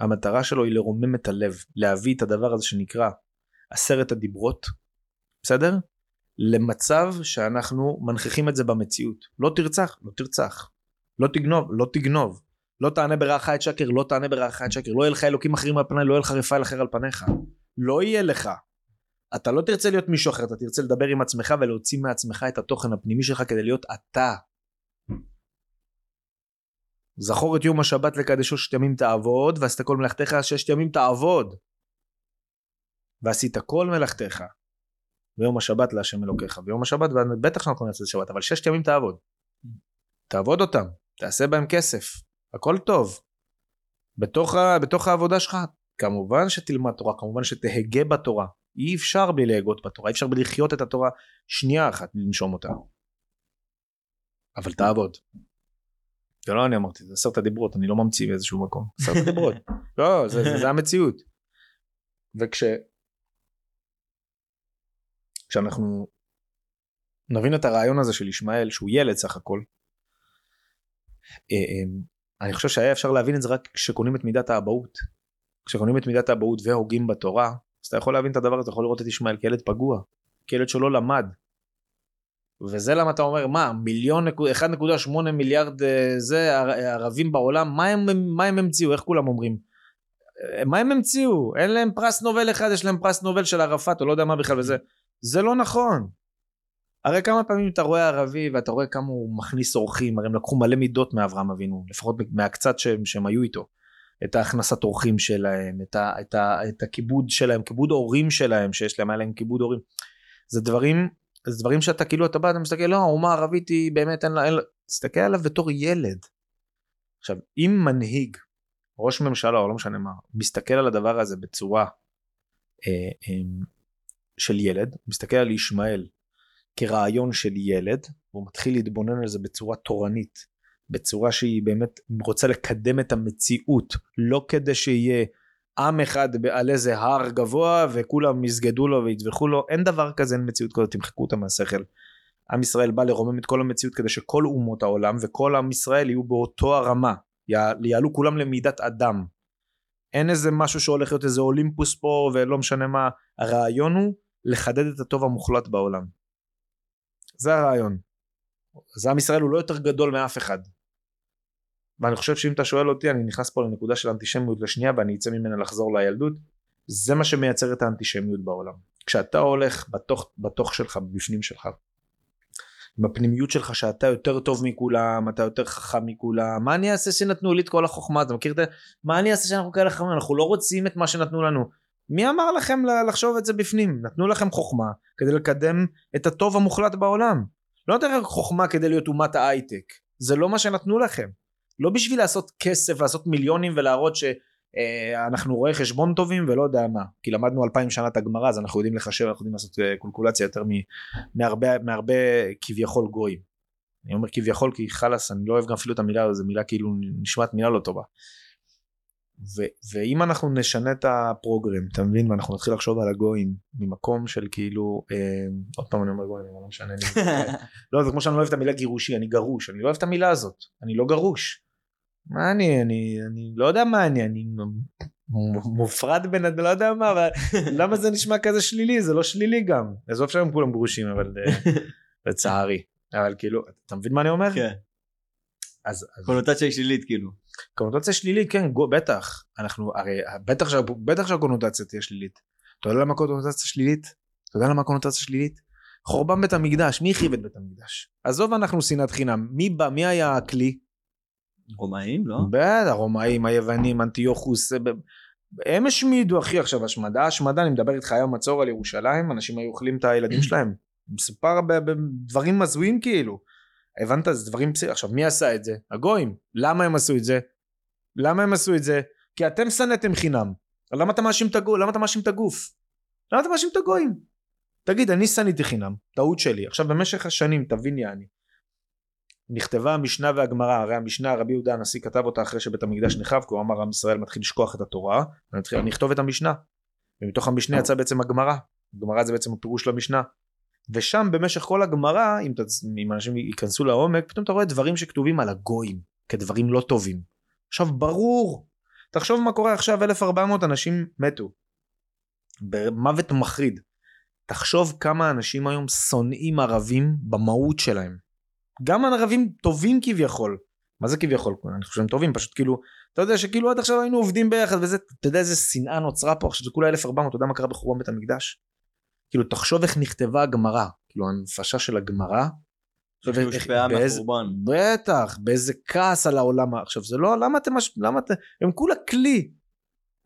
המטרה שלו היא לרומם את הלב, להביא את הדבר הזה שנקרא עשרת הדיברות, בסדר? למצב שאנחנו מנכיחים את זה במציאות. לא תרצח, לא תרצח. לא תגנוב, לא תגנוב. לא תענה ברעך את שקר, לא תענה ברעך את שקר. לא יהיה לך אלוקים אחרים על פניי, לא יהיה לך רפאל אחר על פניך. לא יהיה לך. אתה לא תרצה להיות מישהו אחר, אתה תרצה לדבר עם עצמך ולהוציא מעצמך את התוכן הפנימי שלך כדי להיות אתה. זכור את יום השבת לקדשו ששת ימים תעבוד, ועשית כל מלאכתך ששת ימים תעבוד. ועשית כל מלאכתך. ויום השבת להשם אלוקיך. ויום השבת, בטח שאנחנו נעשה שבת, אבל ששת ימים תעבוד. תעבוד אותם, תעשה בהם כסף, הכל טוב. בתוך, בתוך העבודה שלך, כמובן שתלמד תורה, כמובן שתהגה בתורה. אי אפשר בלי להגות בתורה, אי אפשר בלי לחיות את התורה שנייה אחת לנשום אותה. אבל תעבוד. זה לא אני אמרתי, זה עשרת הדיברות, אני לא ממציא באיזשהו מקום. עשרת הדיברות. לא, זה, זה, זה המציאות. וכש... כשאנחנו נבין את הרעיון הזה של ישמעאל, שהוא ילד סך הכל, אה, אה, אני חושב שהיה אפשר להבין את זה רק כשקונים את מידת האבהות. כשקונים את מידת האבהות והוגים בתורה, אז אתה יכול להבין את הדבר הזה, אתה יכול לראות את ישמעאל כילד פגוע, כילד שלא למד. וזה למה אתה אומר מה מיליון 1.8 מיליארד אה, זה ער- ערבים בעולם מה הם מה הם המציאו איך כולם אומרים אה, מה הם המציאו אין להם פרס נובל אחד יש להם פרס נובל של ערפאת או לא יודע מה בכלל וזה זה לא נכון. הרי כמה פעמים אתה רואה ערבי ואתה רואה כמה הוא מכניס אורחים הרי הם לקחו מלא מידות מאברהם אבינו לפחות מהקצת שהם, שהם היו איתו. את ההכנסת אורחים שלהם את, ה, את, ה, את הכיבוד שלהם כיבוד הורים שלהם שיש להם היה להם כיבוד הורים. זה דברים זה דברים שאתה כאילו אתה בא אתה מסתכל לא האומה הערבית היא באמת אין לה אין לה תסתכל עליו בתור ילד. עכשיו אם מנהיג ראש ממשלה או לא משנה מה מסתכל על הדבר הזה בצורה אה, אה, של ילד מסתכל על ישמעאל כרעיון של ילד והוא מתחיל להתבונן על זה בצורה תורנית בצורה שהיא באמת רוצה לקדם את המציאות לא כדי שיהיה עם אחד על איזה הר גבוה וכולם יסגדו לו ויטבחו לו אין דבר כזה אין מציאות כזאת תמחקו אותה מהשכל. עם ישראל בא לרומם את כל המציאות כדי שכל אומות העולם וכל עם ישראל יהיו באותו הרמה יע- יעלו כולם למידת אדם. אין איזה משהו שהולך להיות איזה אולימפוס פה ולא משנה מה הרעיון הוא לחדד את הטוב המוחלט בעולם. זה הרעיון. אז עם ישראל הוא לא יותר גדול מאף אחד. ואני חושב שאם אתה שואל אותי אני נכנס פה לנקודה של אנטישמיות לשנייה ואני אצא ממנה לחזור לילדות זה מה שמייצר את האנטישמיות בעולם. כשאתה הולך בתוך, בתוך שלך בפנים שלך בפנימיות שלך שאתה יותר טוב מכולם אתה יותר חכם מכולם מה אני אעשה שנתנו לי את כל החוכמה? אתה מכיר את זה? מה אני אעשה שאנחנו כאלה חכמים? אנחנו לא רוצים את מה שנתנו לנו. מי אמר לכם לחשוב את זה בפנים? נתנו לכם חוכמה כדי לקדם את הטוב המוחלט בעולם. לא נותן לכם חוכמה כדי להיות אומת ההייטק. זה לא מה שנתנו לכם לא בשביל לעשות כסף לעשות מיליונים ולהראות ש... אה, רואי חשבון טובים ולא יודע מה כי למדנו אלפיים שנה את הגמרא אז אנחנו יודעים לחשב אנחנו יודעים לעשות אה, קולקולציה יותר מהרבה, מהרבה כביכול גויים. אני אומר כביכול כי חלאס אני לא אוהב גם אפילו את המילה הזו מילה כאילו נשמעת מילה לא טובה. ו, ואם אנחנו נשנה את הפרוגרם אתה מבין ואנחנו נתחיל לחשוב על הגויים ממקום של כאילו אה, עוד פעם אני אומר גויים לא משנה לי לא זה כמו שאני לא אוהב את המילה גירושי אני גרוש אני לא אוהב את המילה הזאת אני לא גרוש מה אני, אני, אני לא יודע מה אני, אני מופרד בין, לא יודע מה, אבל למה זה נשמע כזה שלילי? זה לא שלילי גם. עזוב שהם כולם גרושים, אבל אה, לצערי. אבל כאילו, אתה מבין מה אני אומר? כן. אז. קונוטציה שלילית כאילו. קונוטציה שלילית, כן, בטח. אנחנו, הרי בטח, שה, בטח שהקונוטציה תהיה שלילית. אתה יודע למה קונוטציה שלילית? אתה יודע למה קונוטציה שלילית? חורבן בית המקדש, מי הרחיב את בית המקדש? עזוב אנחנו שנאת חינם, מי בא, מי היה הכלי? רומאים לא? בטח הרומאים היוונים אנטיוכוס הם השמידו אחי עכשיו השמדה השמדה אני מדבר איתך היום מצור על ירושלים אנשים היו אוכלים את הילדים שלהם. מסופר בדברים מזוהים כאילו. הבנת? זה דברים פסיכיים עכשיו מי עשה את זה? הגויים. למה הם עשו את זה? למה הם עשו את זה? כי אתם שנאתם חינם. למה אתה מאשים את הגוף למה אתה מאשים את הגוף? למה אתה מאשים את הגויים? תגיד אני שנאתי חינם. טעות שלי. עכשיו במשך השנים תבין יעני נכתבה המשנה והגמרא, הרי המשנה רבי יהודה הנשיא כתב אותה אחרי שבית המקדש נחרב, כי הוא אמר עם ישראל מתחיל לשכוח את התורה, אני אכתוב את המשנה. ומתוך המשנה יצא בעצם הגמרא, הגמרא זה בעצם הפירוש למשנה. ושם במשך כל הגמרא, אם, אם אנשים ייכנסו לעומק, פתאום אתה רואה דברים שכתובים על הגויים, כדברים לא טובים. עכשיו ברור, תחשוב מה קורה עכשיו 1400 אנשים מתו. במוות מחריד. תחשוב כמה אנשים היום שונאים ערבים במהות שלהם. גם ערבים טובים כביכול. מה זה כביכול? אני חושב שהם טובים פשוט כאילו אתה יודע שכאילו עד עכשיו היינו עובדים ביחד וזה אתה יודע איזה שנאה נוצרה פה עכשיו זה כולה 1400 אתה יודע מה קרה בחורבן בית המקדש? כאילו תחשוב איך נכתבה הגמרא כאילו הנפשה של הגמרא. בטח באיזה כעס על העולם עכשיו זה לא למה אתם למה אתם הם כולה כלי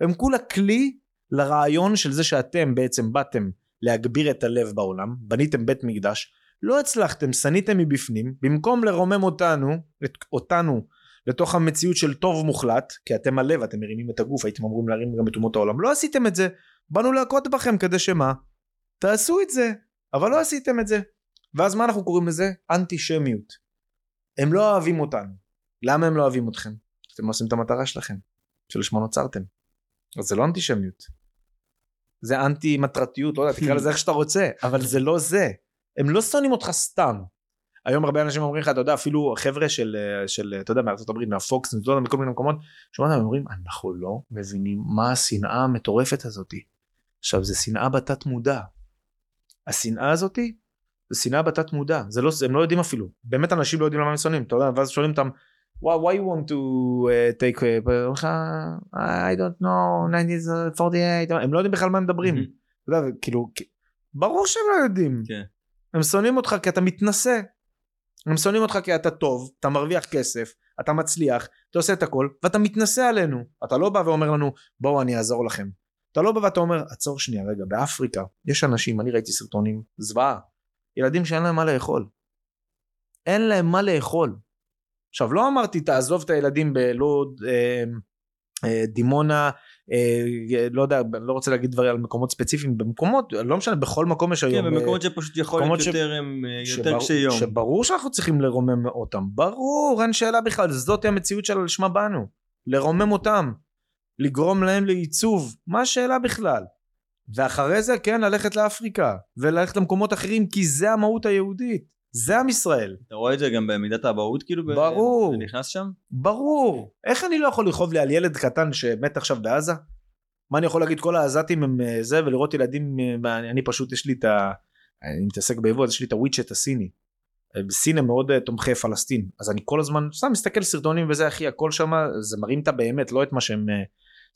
הם כולה כלי לרעיון של זה שאתם בעצם באתם להגביר את הלב בעולם בניתם בית מקדש לא הצלחתם, שניתם מבפנים, במקום לרומם אותנו, את, אותנו לתוך המציאות של טוב מוחלט, כי אתם הלב, אתם מרימים את הגוף, הייתם אמורים להרים גם את אומות העולם, לא עשיתם את זה, באנו להכות בכם כדי שמה? תעשו את זה, אבל לא עשיתם את זה. ואז מה אנחנו קוראים לזה? אנטישמיות. הם לא אוהבים אותנו. למה הם לא אוהבים אתכם? אתם לא עושים את המטרה שלכם, שלשמה נוצרתם. אז זה לא אנטישמיות. זה אנטי מטרתיות, לא יודע, תקרא לזה איך שאתה רוצה, אבל זה לא זה. הם לא שונאים אותך סתם. היום הרבה אנשים אומרים לך אתה יודע אפילו חבר'ה של של אתה יודע מארצות הברית מהפוקס יודע, מכל מיני מקומות שומעים הם אומרים אנחנו לא מבינים מה השנאה המטורפת הזאתי. עכשיו זה שנאה בתת מודע. השנאה הזאתי זה שנאה בתת מודע זה לא הם לא יודעים אפילו באמת אנשים לא יודעים למה הם שונאים אתה יודע ואז שואלים אותם why, why you want to uh, take uh, I don't know 1948 הם לא יודעים בכלל מה הם מדברים. אתה יודע, כאילו ברור שהם לא יודעים. כן. הם שונאים אותך כי אתה מתנשא. הם שונאים אותך כי אתה טוב, אתה מרוויח כסף, אתה מצליח, אתה עושה את הכל, ואתה מתנשא עלינו. אתה לא בא ואומר לנו, בואו אני אעזור לכם. אתה לא בא ואתה אומר, עצור שנייה רגע, באפריקה יש אנשים, אני ראיתי סרטונים, זוועה, ילדים שאין להם מה לאכול. אין להם מה לאכול. עכשיו לא אמרתי תעזוב את הילדים בלוד, אה, אה, דימונה, לא יודע, לא רוצה להגיד דברים על מקומות ספציפיים, במקומות, לא משנה, בכל מקום יש היום. כן, במקומות שפשוט יכול להיות יותר, יותר קשי יום. שברור שאנחנו צריכים לרומם אותם, ברור, אין שאלה בכלל, זאת המציאות של לשמה באנו, לרומם אותם, לגרום להם לעיצוב, מה השאלה בכלל? ואחרי זה כן ללכת לאפריקה וללכת למקומות אחרים כי זה המהות היהודית זה עם ישראל. אתה רואה את זה גם במידת האבהות כאילו? ברור. זה נכנס שם? ברור. איך אני לא יכול לכאוב לי על ילד קטן שמת עכשיו בעזה? מה אני יכול להגיד כל העזתים הם אה, זה ולראות ילדים אה, אני פשוט יש לי את ה... אני מתעסק ביבוא אז יש לי את הוויצ'ט הסיני. אה, בסין הם מאוד תומכי פלסטין אז אני כל הזמן סתם מסתכל סרטונים וזה אחי הכל שם זה מראים את הבאמת לא את מה שהם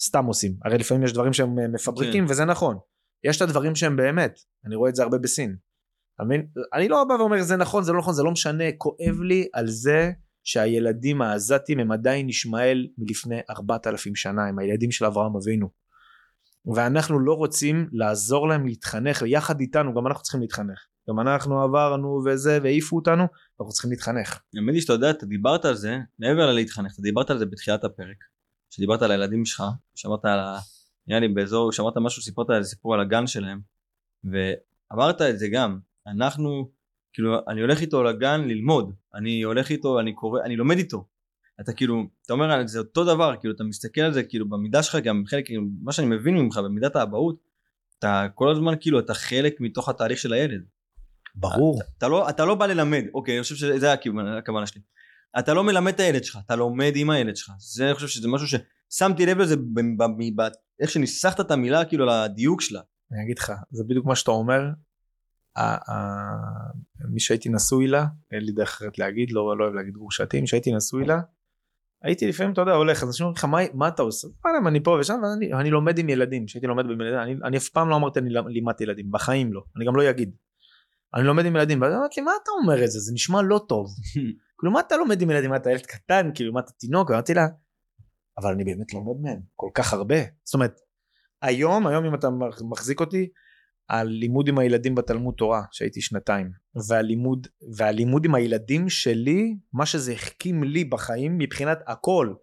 סתם עושים הרי לפעמים יש דברים שהם מפבריקים כן. וזה נכון יש את הדברים שהם באמת אני רואה את זה הרבה בסין? אני לא בא ואומר זה נכון זה לא נכון זה לא משנה כואב לי על זה שהילדים העזתים הם עדיין ישמעאל מלפני 4,000 שנה הם הילדים של אברהם אבינו. ואנחנו לא רוצים לעזור להם להתחנך יחד איתנו גם אנחנו צריכים להתחנך גם אנחנו עברנו וזה והעיפו אותנו אנחנו צריכים להתחנך. האמת לי שאתה יודע אתה דיברת על זה מעבר ללהתחנך אתה דיברת על זה בתחילת הפרק. שדיברת על הילדים שלך שמעת על ה... נראה לי באזור שמעת משהו סיפרת על סיפור על הגן שלהם ואמרת את זה גם אנחנו כאילו אני הולך איתו לגן ללמוד אני הולך איתו אני קורא אני לומד איתו אתה כאילו אתה אומר זה אותו דבר כאילו אתה מסתכל על זה כאילו במידה שלך גם חלק כאילו, מה שאני מבין ממך במידת האבהות אתה כל הזמן כאילו אתה חלק מתוך התהליך של הילד. ברור. אתה, אתה לא אתה לא בא ללמד אוקיי אני חושב שזה הכוונה שלי. אתה לא מלמד את הילד שלך אתה לומד עם הילד שלך זה אני חושב שזה משהו ששמתי לב לזה איך שניסחת את המילה כאילו לדיוק שלה. אני אגיד לך זה בדיוק מה שאתה אומר מי שהייתי נשוי לה אין לי דרך אחרת להגיד לא, לא אוהב להגיד גרושתי מי שהייתי נשוי לה הייתי לפעמים אתה יודע הולך אז אנשים אומרים לך מה, מה אתה עושה? וואלה אני פה ושם ואני אני לומד עם ילדים. כשהייתי לומד עם ילדים אני, אני אף פעם לא אמרתי אני לימדתי ילדים בחיים לא אני גם לא אגיד. אני לומד עם ילדים ואני אמרתי מה אתה אומר את זה? זה נשמע לא טוב. כאילו מה אתה לומד עם ילדים? מה אתה ילד קטן? כאילו מה אתה תינוק? אמרתי לה אבל אני באמת לומד מהם כל כך הרבה. זאת אומרת היום היום אם אתה מחזיק אותי הלימוד עם הילדים בתלמוד תורה שהייתי שנתיים והלימוד והלימוד עם הילדים שלי מה שזה החכים לי בחיים מבחינת הכל.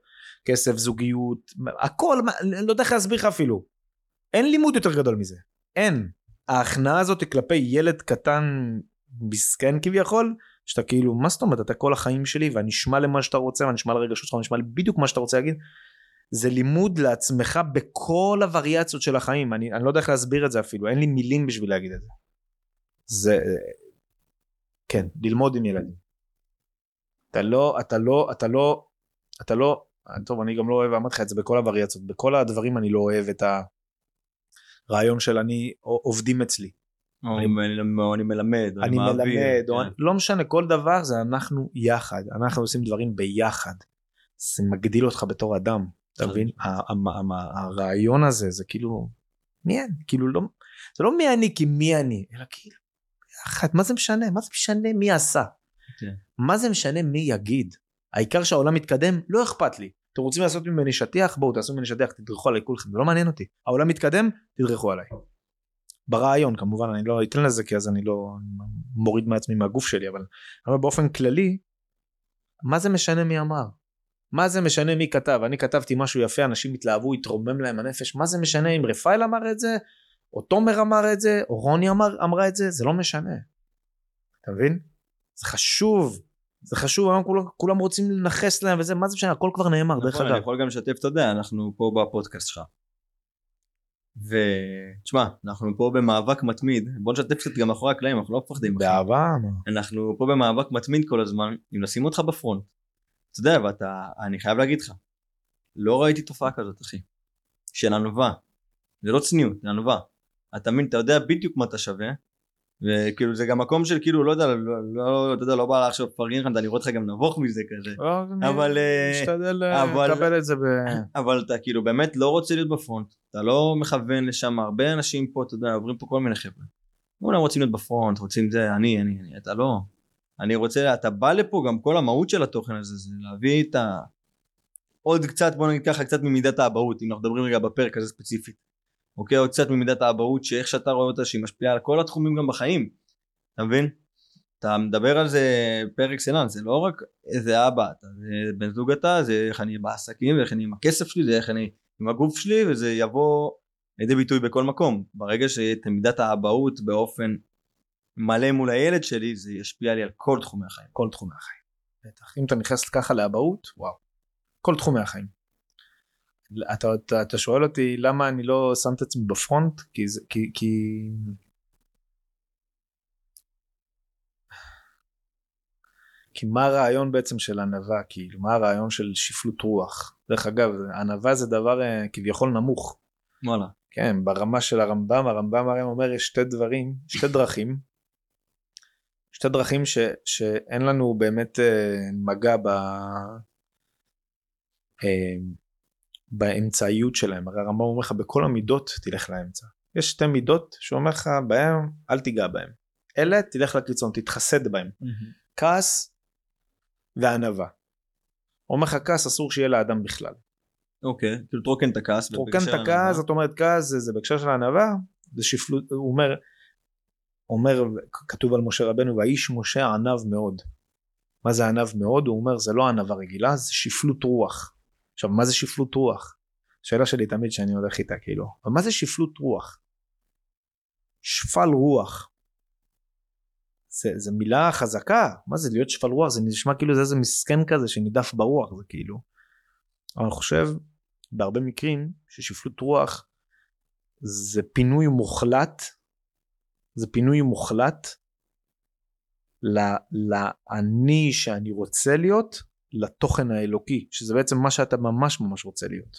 כסף זוגיות הכל אני לא יודע איך להסביר לך אפילו. אין לימוד יותר גדול מזה. אין. ההכנעה הזאת כלפי ילד קטן מסכן כביכול שאתה כאילו מה זאת אומרת? אתה כל החיים שלי ואני אשמע למה שאתה רוצה ואני אשמע לרגשות שלך ואני אשמע בדיוק מה שאתה רוצה להגיד זה לימוד לעצמך בכל הווריאציות של החיים אני, אני לא יודע איך להסביר את זה אפילו אין לי מילים בשביל להגיד את זה. זה כן ללמוד עם ילדים. אתה לא אתה לא אתה לא אתה לא טוב אני גם לא אוהב אמרתי לך את זה בכל הווריאציות בכל הדברים אני לא אוהב את הרעיון של אני עובדים אצלי. או אני, או אני מלמד או אני מעביר, מלמד או כן. לא משנה כל דבר זה אנחנו יחד אנחנו עושים דברים ביחד. זה מגדיל אותך בתור אדם אתה מבין? הרעיון הזה זה כאילו מי אני? כאילו לא זה לא מי אני כי מי אני אלא כאילו יחד מה זה משנה? מה זה משנה מי עשה? כן. מה זה משנה מי יגיד? העיקר שהעולם מתקדם לא אכפת לי. אתם רוצים לעשות ממני שטיח? בואו תעשו ממני שטיח תדרכו עליי כולכם. זה לא מעניין אותי. העולם מתקדם תדרכו עליי. ברעיון כמובן אני לא אתן לזה כי אז אני לא מוריד מעצמי מהגוף שלי אבל, אבל באופן כללי מה זה משנה מי אמר מה זה משנה מי כתב אני כתבתי משהו יפה אנשים התלהבו התרומם להם הנפש מה זה משנה אם רפאל אמר את זה או תומר אמר את זה או רוני אמר, אמרה את זה זה לא משנה. אתה מבין? זה חשוב זה חשוב כולם, כולם רוצים לנכס להם וזה מה זה משנה הכל כבר נאמר דרך נכון, אגב. אני יכול גם לשתף אתה יודע אנחנו פה בפודקאסט שלך. ותשמע אנחנו פה במאבק מתמיד בוא נשתף קצת גם מאחורי הקלעים אנחנו לא מפחדים. באהבה. אנחנו פה במאבק מתמיד כל הזמן אם לשים אותך בפרונט אתה יודע, ואתה, אני חייב להגיד לך, לא ראיתי תופעה כזאת, אחי, של ענווה. זה לא צניעות, זה ענווה. אתה מבין, אתה יודע בדיוק מה אתה שווה, וכאילו זה גם מקום של כאילו, לא יודע, לא, לא, אתה יודע, לא בא עכשיו לפרגן לך, אני רואה אותך גם נבוך מזה כזה. לא, אבל... אה, משתדל אה, לקבל את זה ב... אבל אתה כאילו באמת לא רוצה להיות בפרונט, אתה לא מכוון לשם, הרבה אנשים פה, אתה יודע, עוברים פה כל מיני חבר'ה. כולם רוצים להיות בפרונט, רוצים זה, אני, אני, אני, אתה לא. אני רוצה, אתה בא לפה, גם כל המהות של התוכן הזה זה להביא את ה... עוד קצת, בוא נגיד ככה, קצת ממידת האבהות, אם אנחנו מדברים רגע בפרק הזה ספציפית. אוקיי? עוד קצת ממידת האבהות, שאיך שאתה רואה אותה, שהיא משפיעה על כל התחומים גם בחיים. אתה מבין? אתה מדבר על זה פר אקסלנס, זה לא רק איזה אבא אתה, זה בן זוג אתה, זה איך אני בעסקים, ואיך אני עם הכסף שלי, זה איך אני עם הגוף שלי, וזה יבוא לידי ביטוי בכל מקום. ברגע שאת מידת האבהות באופן מלא מול הילד שלי זה ישפיע לי על כל תחומי החיים. כל תחומי החיים. בטח. אם אתה נכנס ככה לאבהות, וואו. כל תחומי החיים. אתה, אתה, אתה שואל אותי למה אני לא שם את עצמי בפרונט? כי זה, כי, כי... כי מה הרעיון בעצם של ענווה כאילו מה הרעיון של שפלות רוח דרך אגב ענווה זה דבר אה, כביכול נמוך. וואלה. כן ברמה של הרמב"ם הרמב"ם הרי אומר יש שתי דברים שתי דרכים שתי דרכים ש, שאין לנו באמת אה, מגע ב, אה, באמצעיות שלהם הרי הרמב"ם אומר לך בכל המידות תלך לאמצע יש שתי מידות שאומר לך בהם אל תיגע בהם אלא תלך לקיצון תתחסד בהם כעס וענווה. אומר לך כעס אסור שיהיה לאדם בכלל. אוקיי, כאילו תרוקן את הכעס. תרוקן את הכעס זאת אומרת כעס זה, זה בהקשר של הענווה זה שפלות הוא אומר אומר כתוב על משה רבנו והאיש משה ענב מאוד. מה זה ענב מאוד הוא אומר זה לא ענווה רגילה זה שפלות רוח. עכשיו מה זה שפלות רוח? שאלה שלי תמיד שאני הולך איתה כאילו אבל מה זה שפלות רוח? שפל רוח. זה, זה מילה חזקה מה זה להיות שפל רוח זה נשמע כאילו זה איזה מסכן כזה שנידף ברוח זה כאילו. אני חושב בהרבה מקרים ששפלות רוח זה פינוי מוחלט זה פינוי מוחלט לאני שאני רוצה להיות לתוכן האלוקי שזה בעצם מה שאתה ממש ממש רוצה להיות.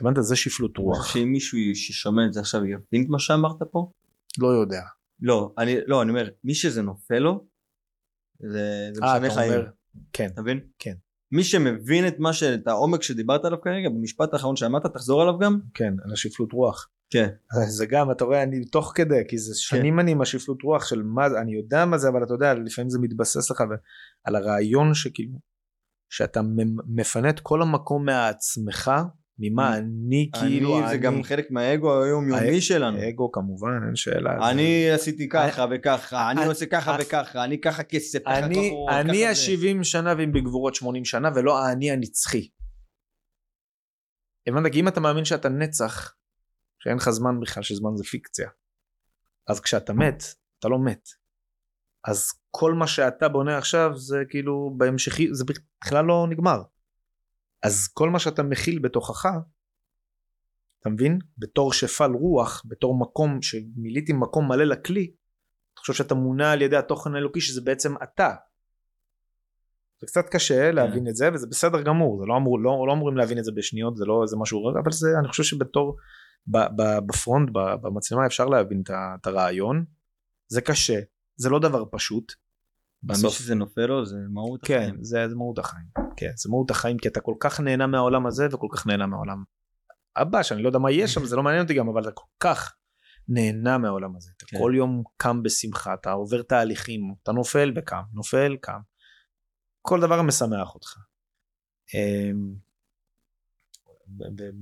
הבנת זה שפלות רוח שאם מישהו ששומע את זה עכשיו יבין את מה שאמרת פה? לא יודע. לא, אני, לא, אני אומר, מי שזה נופל לו, זה, זה אה, משנה חיים. אומר, כן אתה מבין? כן. מי שמבין את מה ש... את העומק שדיברת עליו כרגע, במשפט האחרון שאמרת, תחזור עליו גם? כן על השפלות רוח. כן. זה גם אתה רואה אני תוך כדי כי זה שנים אני עם השפלות רוח של מה זה אני יודע מה זה אבל אתה יודע לפעמים זה מתבסס לך על הרעיון שכאילו שאתה מפנה את כל המקום מעצמך ממה אני כאילו אני, זה גם חלק מהאגו היומיומי שלנו. אגו כמובן אין שאלה. אני עשיתי ככה וככה, אני אני- עושה ככה אני- וככה, אני ככה כסף, ככה אני אני ככה זה. ה-70 שנה ואם בגבורות 80 שנה ולא האני הנצחי. הבנת כי אם אתה מאמין שאתה נצח שאין לך זמן בכלל שזמן זה פיקציה אז כשאתה מת אתה לא מת. אז כל מה שאתה בונה עכשיו זה כאילו בהמשכי זה בכלל לא נגמר. אז כל מה שאתה מכיל בתוכך אתה מבין? בתור שפל רוח בתור מקום שמילאתי מקום מלא לכלי אתה חושב שאתה מונע על ידי התוכן האלוקי שזה בעצם אתה. זה קצת קשה להבין את זה וזה בסדר גמור זה לא אמור לא, לא אמורים להבין את זה בשניות זה לא איזה משהו אבל זה אני חושב שבתור בפרונט במצלמה אפשר להבין את, הרעיון זה קשה זה לא דבר פשוט. בסוף שזה נופל לו זה מהות כן החיים. זה, זה מהות החיים כן זה מהות החיים כי אתה כל כך נהנה מהעולם הזה וכל כך נהנה מהעולם הבא שאני לא יודע מה יהיה שם זה לא מעניין אותי גם אבל אתה כל כך נהנה מהעולם הזה אתה כן. כל יום קם בשמחה אתה עובר תהליכים אתה נופל וקם נופל קם כל דבר משמח אותך.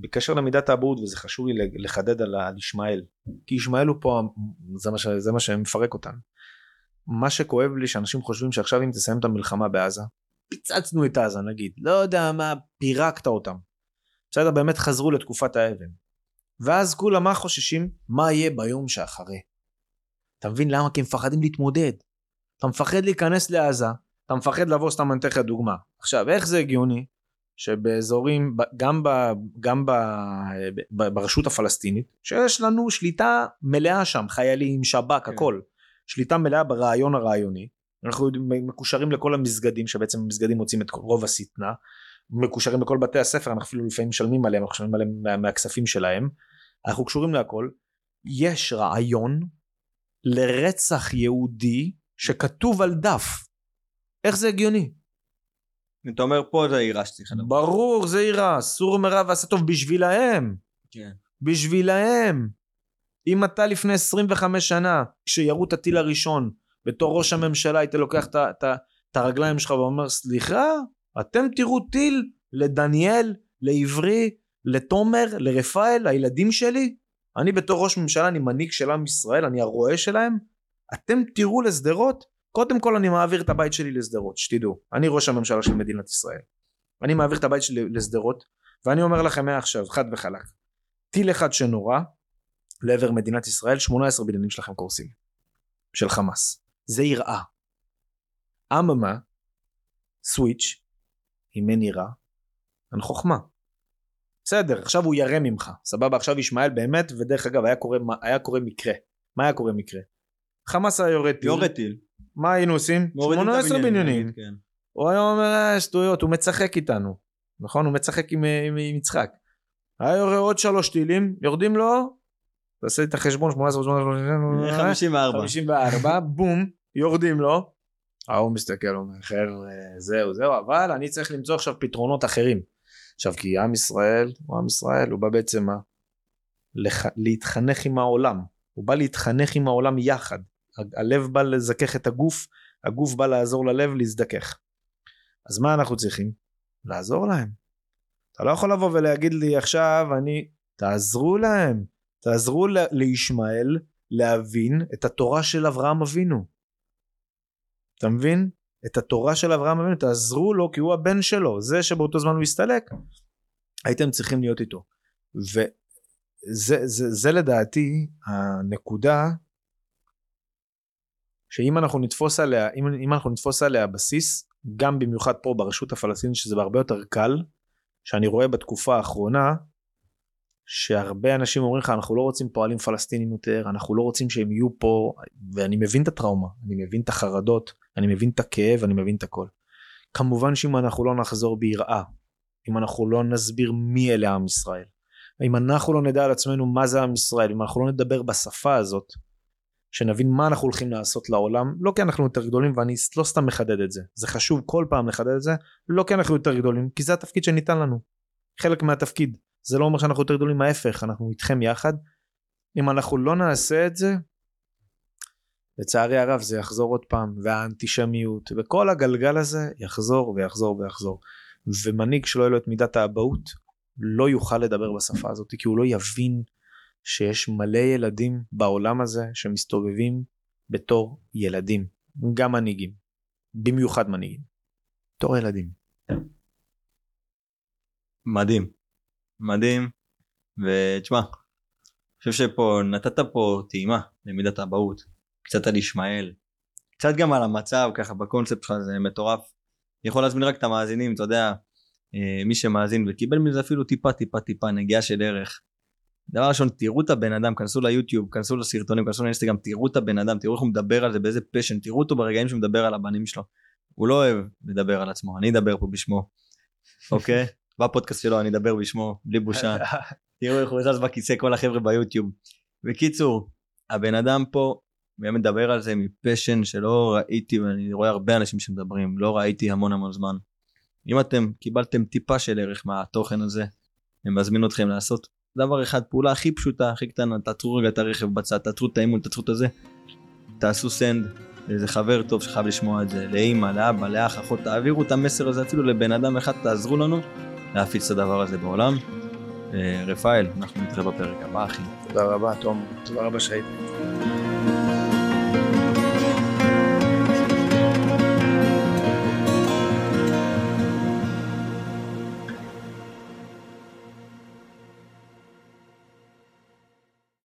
בקשר למידת האבהות וזה חשוב לי לחדד על, על ישמעאל כי ישמעאל הוא פה זה מה, ש, זה מה שמפרק אותנו. מה שכואב לי שאנשים חושבים שעכשיו אם תסיים את המלחמה בעזה פיצצנו את עזה נגיד לא יודע מה פירקת אותם. בסדר באמת חזרו לתקופת האבן. ואז כולם מה חוששים מה יהיה ביום שאחרי. אתה מבין למה כי הם מפחדים להתמודד. אתה מפחד להיכנס לעזה אתה מפחד לבוא סתם אני אתן לך דוגמה עכשיו איך זה הגיוני שבאזורים גם ב, גם ב, ב, ברשות הפלסטינית שיש לנו שליטה מלאה שם חיילים שב"כ כן. הכל. שליטה מלאה ברעיון הרעיוני. אנחנו מקושרים לכל המסגדים שבעצם המסגדים מוצאים את רוב השטנה. מקושרים לכל בתי הספר אנחנו אפילו לפעמים משלמים עליהם אנחנו משלמים עליהם מה, מהכספים שלהם. אנחנו קשורים להכל. יש רעיון לרצח יהודי שכתוב על דף. איך זה הגיוני אתה אומר פה זה העירה שצריך לדבר. ברור זה יראה סור מרע ועשה טוב בשבילהם. כן. בשבילהם. אם אתה לפני 25 שנה כשירו את הטיל הראשון בתור ראש הממשלה היית לוקח את הרגליים שלך ואומר סליחה אתם תראו טיל לדניאל לעברי לתומר לרפאל הילדים שלי? אני בתור ראש ממשלה אני מנהיג של עם ישראל אני הרועה שלהם? אתם תראו לשדרות קודם כל אני מעביר את הבית שלי לשדרות שתדעו. אני ראש הממשלה של מדינת ישראל. אני מעביר את הבית שלי לשדרות ואני אומר לכם מעכשיו חד וחלק טיל אחד שנורה לעבר מדינת ישראל 18 בניינים שלכם קורסים של חמאס. זה יראה. אממה סוויץ' אם אין יראה אין חוכמה. בסדר עכשיו הוא ירא ממך. סבבה עכשיו ישמעאל באמת ודרך אגב היה קורה, היה קורה מקרה. מה היה קורה מקרה? חמאס היה יורד טיל. יורד טיל. מה היינו עושים? מורידים את 18 הבניינים, בניינים נגיד, כן. הוא היה אומר אה שטויות הוא משחק איתנו נכון הוא משחק עם, עם, עם יצחק היה יורה עוד שלוש טילים יורדים לו תעשה את החשבון 18 18 54. 54 בום יורדים לו ההוא מסתכל אומר חבר'ה זהו זהו אבל אני צריך למצוא עכשיו פתרונות אחרים עכשיו כי עם ישראל הוא עם ישראל הוא בא בעצם מה? לח... להתחנך עם העולם הוא בא להתחנך עם העולם יחד. הלב בא לזכך את הגוף, הגוף בא לעזור ללב להזדכך. אז מה אנחנו צריכים? לעזור להם. אתה לא יכול לבוא ולהגיד לי עכשיו אני תעזרו להם תעזרו לישמעאל להבין את התורה של אברהם אבינו. אתה מבין? את התורה של אברהם אבינו תעזרו לו כי הוא הבן שלו זה שבאותו זמן הוא הסתלק הייתם צריכים להיות איתו. וזה זה, זה לדעתי הנקודה שאם אנחנו נתפוס עליה אם, אם אנחנו נתפוס עליה בסיס גם במיוחד פה ברשות הפלסטינית שזה הרבה יותר קל שאני רואה בתקופה האחרונה שהרבה אנשים אומרים לך אנחנו לא רוצים פועלים פלסטינים יותר אנחנו לא רוצים שהם יהיו פה ואני מבין את הטראומה אני מבין את החרדות אני מבין את הכאב אני מבין את הכל. כמובן שאם אנחנו לא נחזור ביראה אם אנחנו לא נסביר מי אלה עם ישראל אם אנחנו לא נדע על עצמנו מה זה עם ישראל אם אנחנו לא נדבר בשפה הזאת שנבין מה אנחנו הולכים לעשות לעולם. לא כי אנחנו יותר גדולים ואני לא סתם מחדד את זה. זה חשוב כל פעם לחדד את זה. לא כי אנחנו יותר גדולים כי זה התפקיד שניתן לנו. חלק מהתפקיד זה לא אומר שאנחנו יותר גדולים ההפך אנחנו איתכם יחד. אם אנחנו לא נעשה את זה לצערי הרב זה יחזור עוד פעם והאנטישמיות וכל הגלגל הזה יחזור ויחזור ויחזור. ומנהיג שלא יהיה לו את מידת האבהות לא יוכל לדבר בשפה הזאת כי הוא לא יבין שיש מלא ילדים בעולם הזה שמסתובבים בתור ילדים גם מנהיגים במיוחד מנהיגים בתור ילדים מדהים. מדהים. ותשמע, אני חושב שפה נתת פה טעימה למידת האבהות. קצת על ישמעאל. קצת גם על המצב ככה בקונספט שלך זה מטורף. אני יכול להזמין רק את המאזינים אתה יודע אה, מי שמאזין וקיבל מזה אפילו טיפה טיפה טיפה נגיעה של ערך. דבר ראשון תראו את הבן אדם כנסו ליוטיוב כנסו לסרטונים כנסו לאינסטגרם תראו את הבן אדם תראו איך הוא מדבר על זה באיזה פשן תראו אותו ברגעים שהוא מדבר על הבנים שלו. הוא לא אוהב לדבר על עצמו אני אדבר פה בשמו. אוקיי? בפודקאסט שלו אני אדבר בשמו בלי בושה. תראו איך הוא זז בכיסא כל החבר'ה ביוטיוב. בקיצור הבן אדם פה באמת מדבר על זה מפשן שלא ראיתי ואני רואה הרבה אנשים שמדברים לא ראיתי המון המון זמן. אם אתם קיבלתם טיפה של ערך מהתוכן הזה אני מזמין אתכם לעשות דבר אחד פעולה הכי פשוטה הכי קטנה תעצרו רגע את הרכב בצד תעצרו את האימון תעצרו את הזה תעשו סנד לאיזה חבר טוב שחייב לשמוע את זה לאימא לאבא לאח אחות תעבירו את המסר הזה אפילו לבן אדם אחד תעזרו לנו להפיץ את הדבר הזה בעולם. אה, רפאל אנחנו נתראה בפרק הבא אחי. תודה רבה תום תודה רבה שהיית